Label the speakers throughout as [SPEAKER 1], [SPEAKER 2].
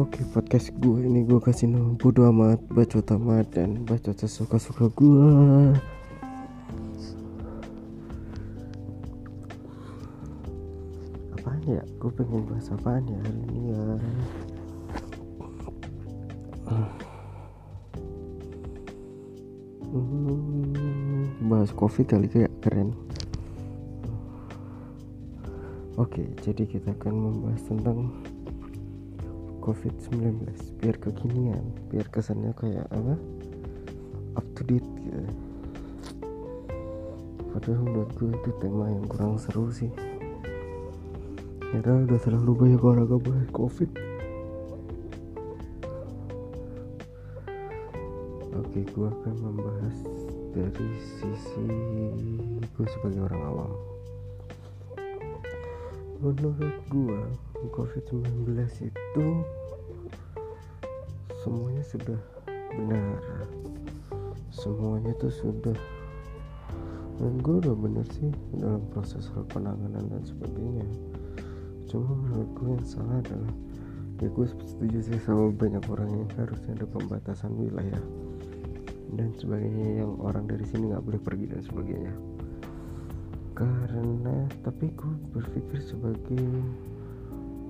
[SPEAKER 1] Oke podcast gue ini gue kasih nama bodo amat bacot amat dan bacot sesuka-suka gue Apaan ya? Gue pengen bahas apaan ya hari ini ya? Hmm, Bahas covid kali kayak keren. Oke jadi kita akan membahas tentang COVID-19 biar kekinian biar kesannya kayak apa? Up to date gitu. Padahal menurut gue itu tema yang kurang seru sih. Karena udah terlalu banyak orang bahas covid. Oke gue akan membahas dari sisi gue sebagai orang awam. Menurut gue COVID-19 itu semuanya sudah benar. Semuanya itu sudah. Dan gue udah bener sih dalam proses hal penanganan dan sebagainya. Cuma menurut gue yang salah adalah ya gue setuju sih sama banyak orang yang harusnya ada pembatasan wilayah dan sebagainya yang orang dari sini nggak boleh pergi dan sebagainya. Karena tapi gue berpikir sebagai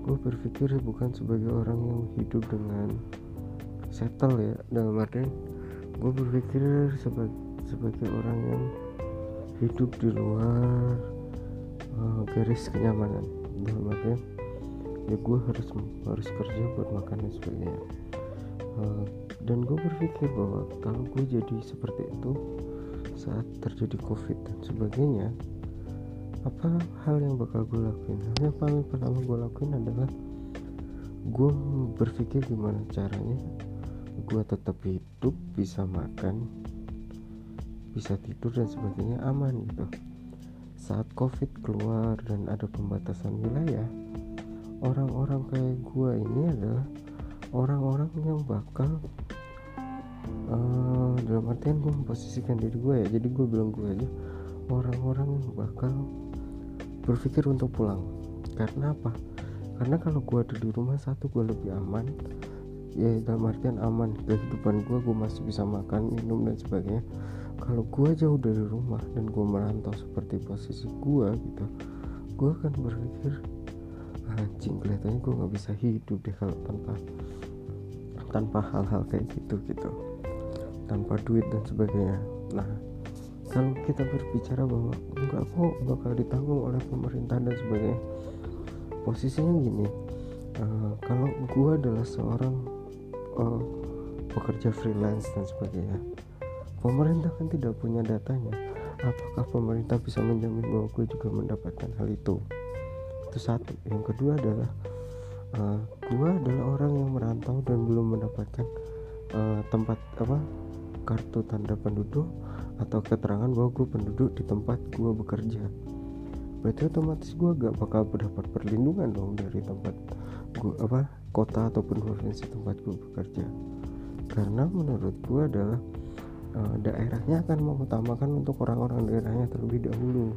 [SPEAKER 1] gue berpikir bukan sebagai orang yang hidup dengan settle ya. Dalam artian gue berpikir sebagai sebagai orang yang hidup di luar uh, garis kenyamanan. Dalam artian ya gue harus harus kerja buat makan dan sebagainya. Uh, dan gue berpikir bahwa kalau gue jadi seperti itu saat terjadi covid dan sebagainya apa hal yang bakal gue lakuin? Hal yang paling pertama gue lakuin adalah gue berpikir gimana caranya gue tetap hidup bisa makan bisa tidur dan sebagainya aman gitu. Saat covid keluar dan ada pembatasan wilayah orang-orang kayak gue ini adalah orang-orang yang bakal uh, dalam artian gue memposisikan diri gue ya. Jadi gue bilang gue aja orang-orang yang bakal berpikir untuk pulang. Karena apa? Karena kalau gue ada di rumah satu gue lebih aman ya dalam artian aman. Kehidupan gue gue masih bisa makan minum dan sebagainya. Kalau gue jauh dari rumah dan gue merantau seperti posisi gue gitu gue akan berpikir anjing kelihatannya gue nggak bisa hidup deh kalau tanpa tanpa hal-hal kayak gitu gitu. Tanpa duit dan sebagainya. Nah kalau kita berbicara bahwa enggak kok bakal ditanggung oleh pemerintah dan sebagainya posisinya gini uh, kalau gue adalah seorang uh, pekerja freelance dan sebagainya. Pemerintah kan tidak punya datanya. Apakah pemerintah bisa menjamin bahwa gue juga mendapatkan hal itu? Itu satu. Yang kedua adalah uh, gue adalah orang yang merantau dan belum mendapatkan uh, tempat apa kartu tanda penduduk atau keterangan bahwa gue penduduk di tempat gue bekerja. Berarti otomatis gue gak bakal mendapat perlindungan dong dari tempat gue apa kota ataupun provinsi tempat gue bekerja. Karena menurut gue adalah uh, daerahnya akan mengutamakan untuk orang-orang daerahnya terlebih dahulu.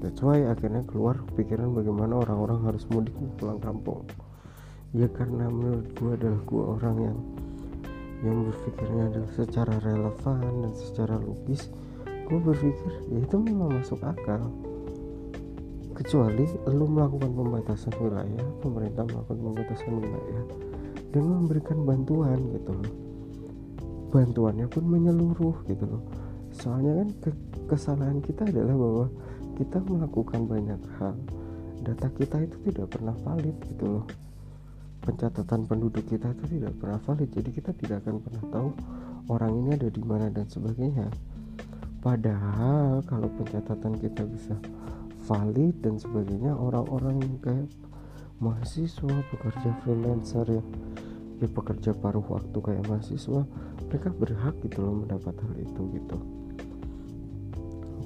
[SPEAKER 1] That's why akhirnya keluar pikiran bagaimana orang-orang harus mudik pulang kampung. Ya karena menurut gue adalah gue orang yang yang berpikirnya adalah secara relevan dan secara logis gue berpikir ya itu memang masuk akal kecuali lu melakukan pembatasan wilayah pemerintah melakukan pembatasan wilayah dan memberikan bantuan gitu loh. Bantuannya pun menyeluruh gitu loh. Soalnya kan ke kesalahan kita adalah bahwa kita melakukan banyak hal data kita itu tidak pernah valid gitu loh. Pencatatan penduduk kita itu tidak pernah valid jadi kita tidak akan pernah tahu orang ini ada di mana dan sebagainya. Padahal kalau pencatatan kita bisa valid dan sebagainya orang-orang yang kayak mahasiswa pekerja freelancer ya ya pekerja paruh waktu kayak mahasiswa mereka berhak gitu loh mendapat hal itu gitu.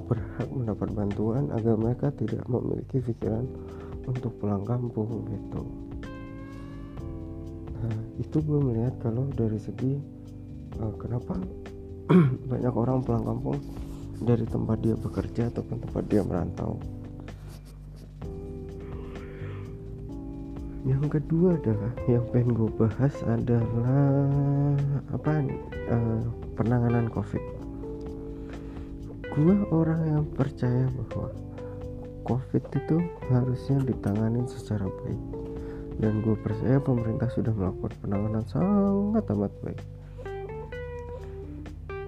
[SPEAKER 1] Berhak mendapat bantuan agar mereka tidak memiliki pikiran untuk pulang kampung gitu. Nah itu gue melihat kalau dari segi uh, kenapa banyak orang pulang kampung dari tempat dia bekerja ataupun tempat dia merantau yang kedua adalah yang pengen gue bahas adalah apa uh, penanganan covid. Gue orang yang percaya bahwa covid itu harusnya ditangani secara baik. Dan gue percaya pemerintah sudah melakukan penanganan sangat amat baik.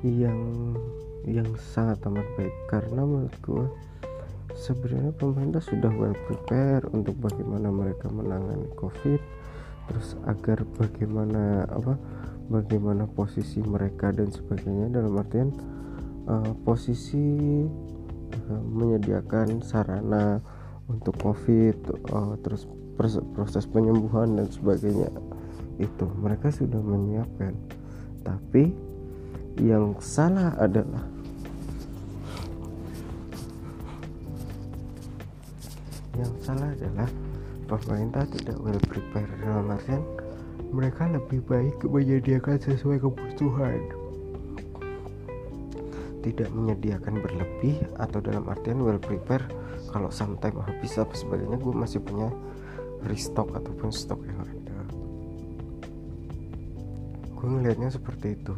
[SPEAKER 1] Yang yang sangat amat baik. Karena menurut gue sebenarnya pemerintah sudah well prepare untuk bagaimana mereka menangani covid. Terus agar bagaimana apa bagaimana posisi mereka dan sebagainya. Dalam artian uh, posisi uh, menyediakan sarana untuk covid uh, terus proses penyembuhan dan sebagainya. Itu mereka sudah menyiapkan. Tapi yang salah adalah yang salah adalah pemerintah tidak well prepare dalam artian mereka lebih baik menyediakan sesuai kebutuhan. Tidak menyediakan berlebih atau dalam artian well prepare kalau sometime habis apa sebagainya gue masih punya restock ataupun stok yang ada. Gue ngelihatnya seperti itu.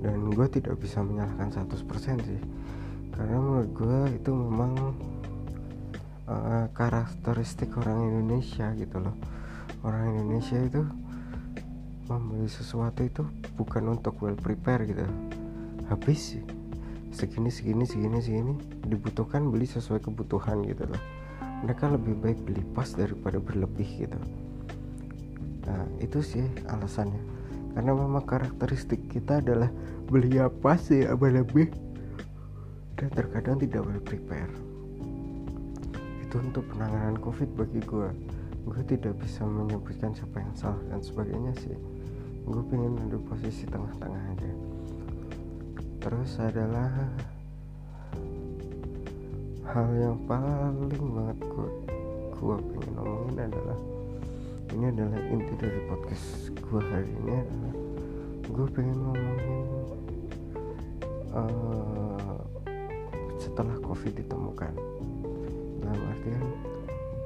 [SPEAKER 1] Dan gue tidak bisa menyalahkan 100% sih. Karena menurut gue itu memang uh, karakteristik orang Indonesia gitu loh. Orang Indonesia itu membeli sesuatu itu bukan untuk well prepare gitu. Habis segini segini segini segini. Dibutuhkan beli sesuai kebutuhan gitu loh. Mereka lebih baik beli pas daripada berlebih gitu. Nah itu sih alasannya. Karena memang karakteristik kita adalah beli apa sih apa lebih? Dan terkadang tidak well prepare itu untuk penanganan covid bagi gue gue tidak bisa menyebutkan siapa yang salah dan sebagainya sih. Gue pengen ada posisi tengah-tengah aja. Terus adalah hal yang paling banget gue gue pengen ngomongin adalah ini adalah inti dari podcast gue hari ini adalah gue pengen ngomongin uh, setelah covid ditemukan dalam artian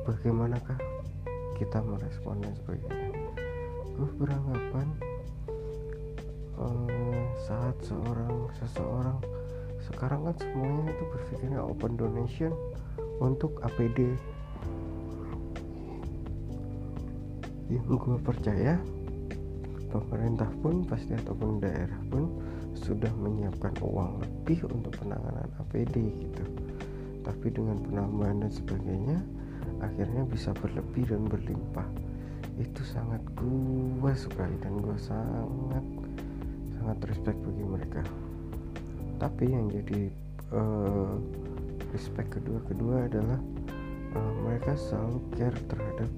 [SPEAKER 1] bagaimanakah kita merespon dan sebagainya. Gue beranggapan uh, saat seorang seseorang sekarang kan semuanya itu berpikirnya open donation untuk APD yang gue percaya pemerintah pun pasti ataupun daerah pun sudah menyiapkan uang lebih untuk penanganan APD gitu tapi dengan penambahan dan sebagainya akhirnya bisa berlebih dan berlimpah. Itu sangat gue sekali dan gue sangat sangat respect bagi mereka. Tapi yang jadi uh, respect kedua kedua adalah uh, mereka selalu care terhadap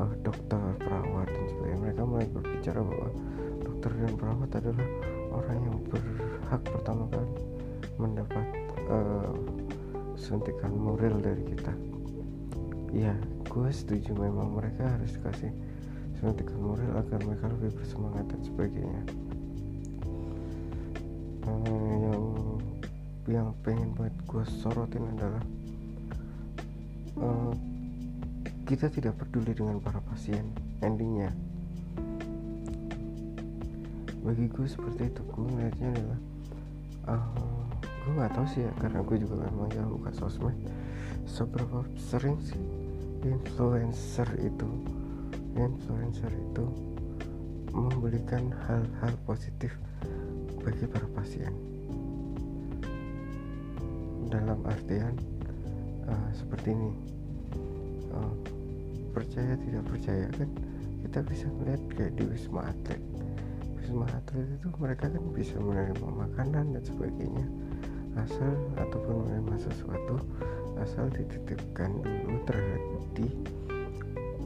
[SPEAKER 1] uh, dokter perawat dan sebagainya. Mereka mulai berbicara bahwa dokter dan perawat adalah orang yang berhak pertama kali mendapat uh, suntikan moral dari kita. Ya gue setuju memang mereka harus dikasih suntikan moral agar mereka lebih bersemangat dan sebagainya. Uh, yang yang pengen buat gue sorotin adalah uh, kita tidak peduli dengan para pasien endingnya. Bagi gue seperti itu gue ngeliatnya adalah uh, gue nggak tahu sih ya karena gue juga memang jarang buka sosmed. Seberapa sering sih influencer itu influencer itu memberikan hal-hal positif bagi para pasien? Dalam artian uh, seperti ini. Uh, percaya tidak percaya kan kita bisa melihat kayak di wisma atlet. Wisma atlet itu mereka kan bisa menerima makanan dan sebagainya asal ataupun menerima sesuatu asal dititipkan dulu terhadap di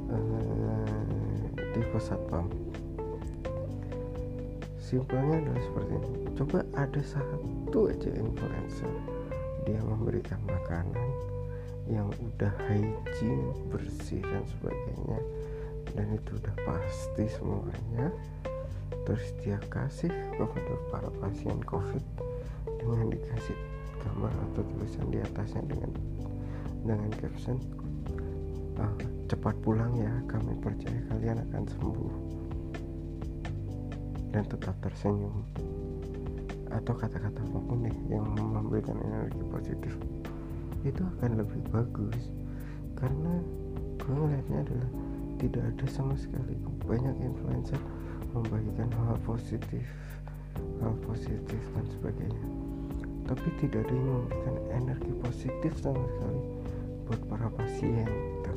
[SPEAKER 1] uh, di pos satpam. Simpelnya adalah seperti ini. Coba ada satu aja influencer dia memberikan makanan yang udah hygiene bersih dan sebagainya dan itu udah pasti semuanya. Terus dia kasih kepada para pasien covid dengan dikasih gambar atau tulisan di atasnya dengan dengan caption uh, cepat pulang ya kami percaya kalian akan sembuh. Dan tetap tersenyum. Atau kata-kata apa pun deh yang memberikan energi positif. Itu akan lebih bagus. Karena gue ngeliatnya adalah tidak ada sama sekali. Banyak influencer membagikan hal positif hal positif dan sebagainya tapi tidak ada yang memberikan energi positif sama sekali buat para pasien gitu.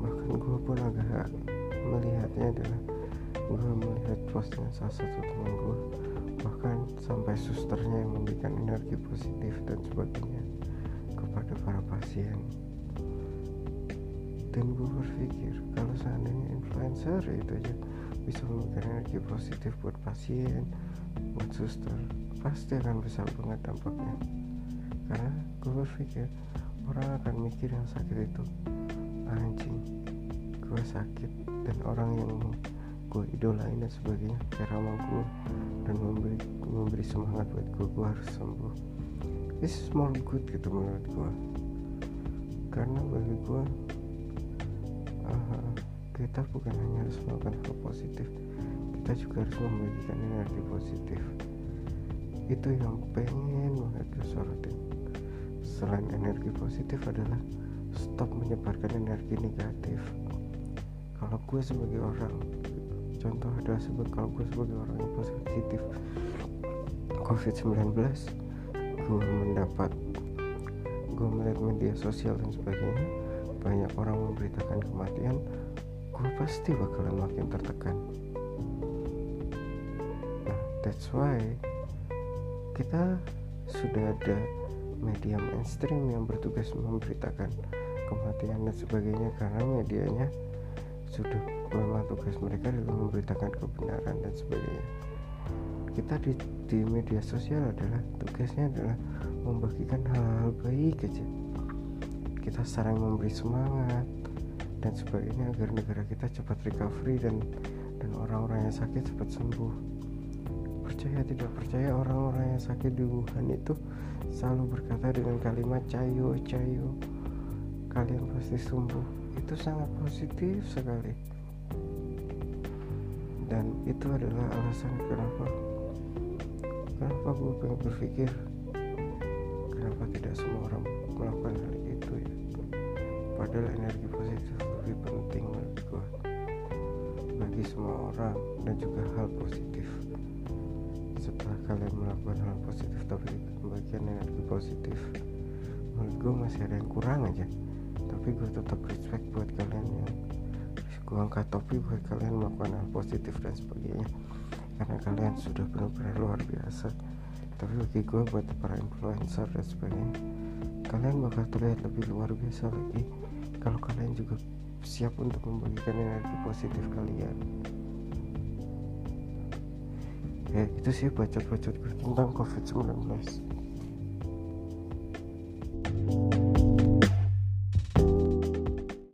[SPEAKER 1] bahkan gue pun agak melihatnya adalah gue melihat postingan salah satu teman gue bahkan sampai susternya yang memberikan energi positif dan sebagainya kepada para pasien dan gue berpikir kalau seandainya influencer itu aja bisa memberikan energi positif buat pasien buat suster pasti akan besar banget dampaknya karena gue berpikir orang akan mikir yang sakit itu anjing gue sakit dan orang yang gue idolain dan sebagainya kayak gue dan memberi memberi semangat buat gue gue harus sembuh. This is small good gitu menurut gue karena bagi gue uh, kita bukan hanya harus melakukan hal positif kita juga harus membagikan energi positif itu yang pengen banget gue sorotin. Selain energi positif adalah stop menyebarkan energi negatif. Kalau gue sebagai orang contoh adalah sebut kalau gue sebagai orang yang positif COVID-19 gue mendapat gue melihat media sosial dan sebagainya banyak orang memberitakan kematian gue pasti bakalan makin tertekan. Nah that's why kita sudah ada media mainstream yang bertugas memberitakan kematian dan sebagainya karena medianya sudah memang tugas mereka adalah memberitakan kebenaran dan sebagainya. Kita di, di media sosial adalah tugasnya adalah membagikan hal-hal baik aja. Kita sering memberi semangat dan sebagainya agar negara kita cepat recovery dan dan orang-orang yang sakit cepat sembuh percaya tidak percaya orang-orang yang sakit di Wuhan itu selalu berkata dengan kalimat cayo cayo kalian pasti sembuh. Itu sangat positif sekali. Dan itu adalah alasan kenapa kenapa gue pengen berpikir kenapa tidak semua orang melakukan hal itu ya. Padahal energi positif lebih penting menurut gue bagi semua orang dan juga hal positif setelah kalian melakukan hal positif? Tapi pembagian energi positif. Menurut gue masih ada yang kurang aja. Tapi gue tetap respect buat kalian yang gue angkat topi buat kalian melakukan hal positif dan sebagainya. Karena kalian sudah benar-benar luar biasa. Tapi bagi gue buat para influencer dan sebagainya kalian bakal terlihat lebih luar biasa lagi. Kalau kalian juga siap untuk membagikan energi positif kalian ya itu sih bacot-bacot tentang covid-19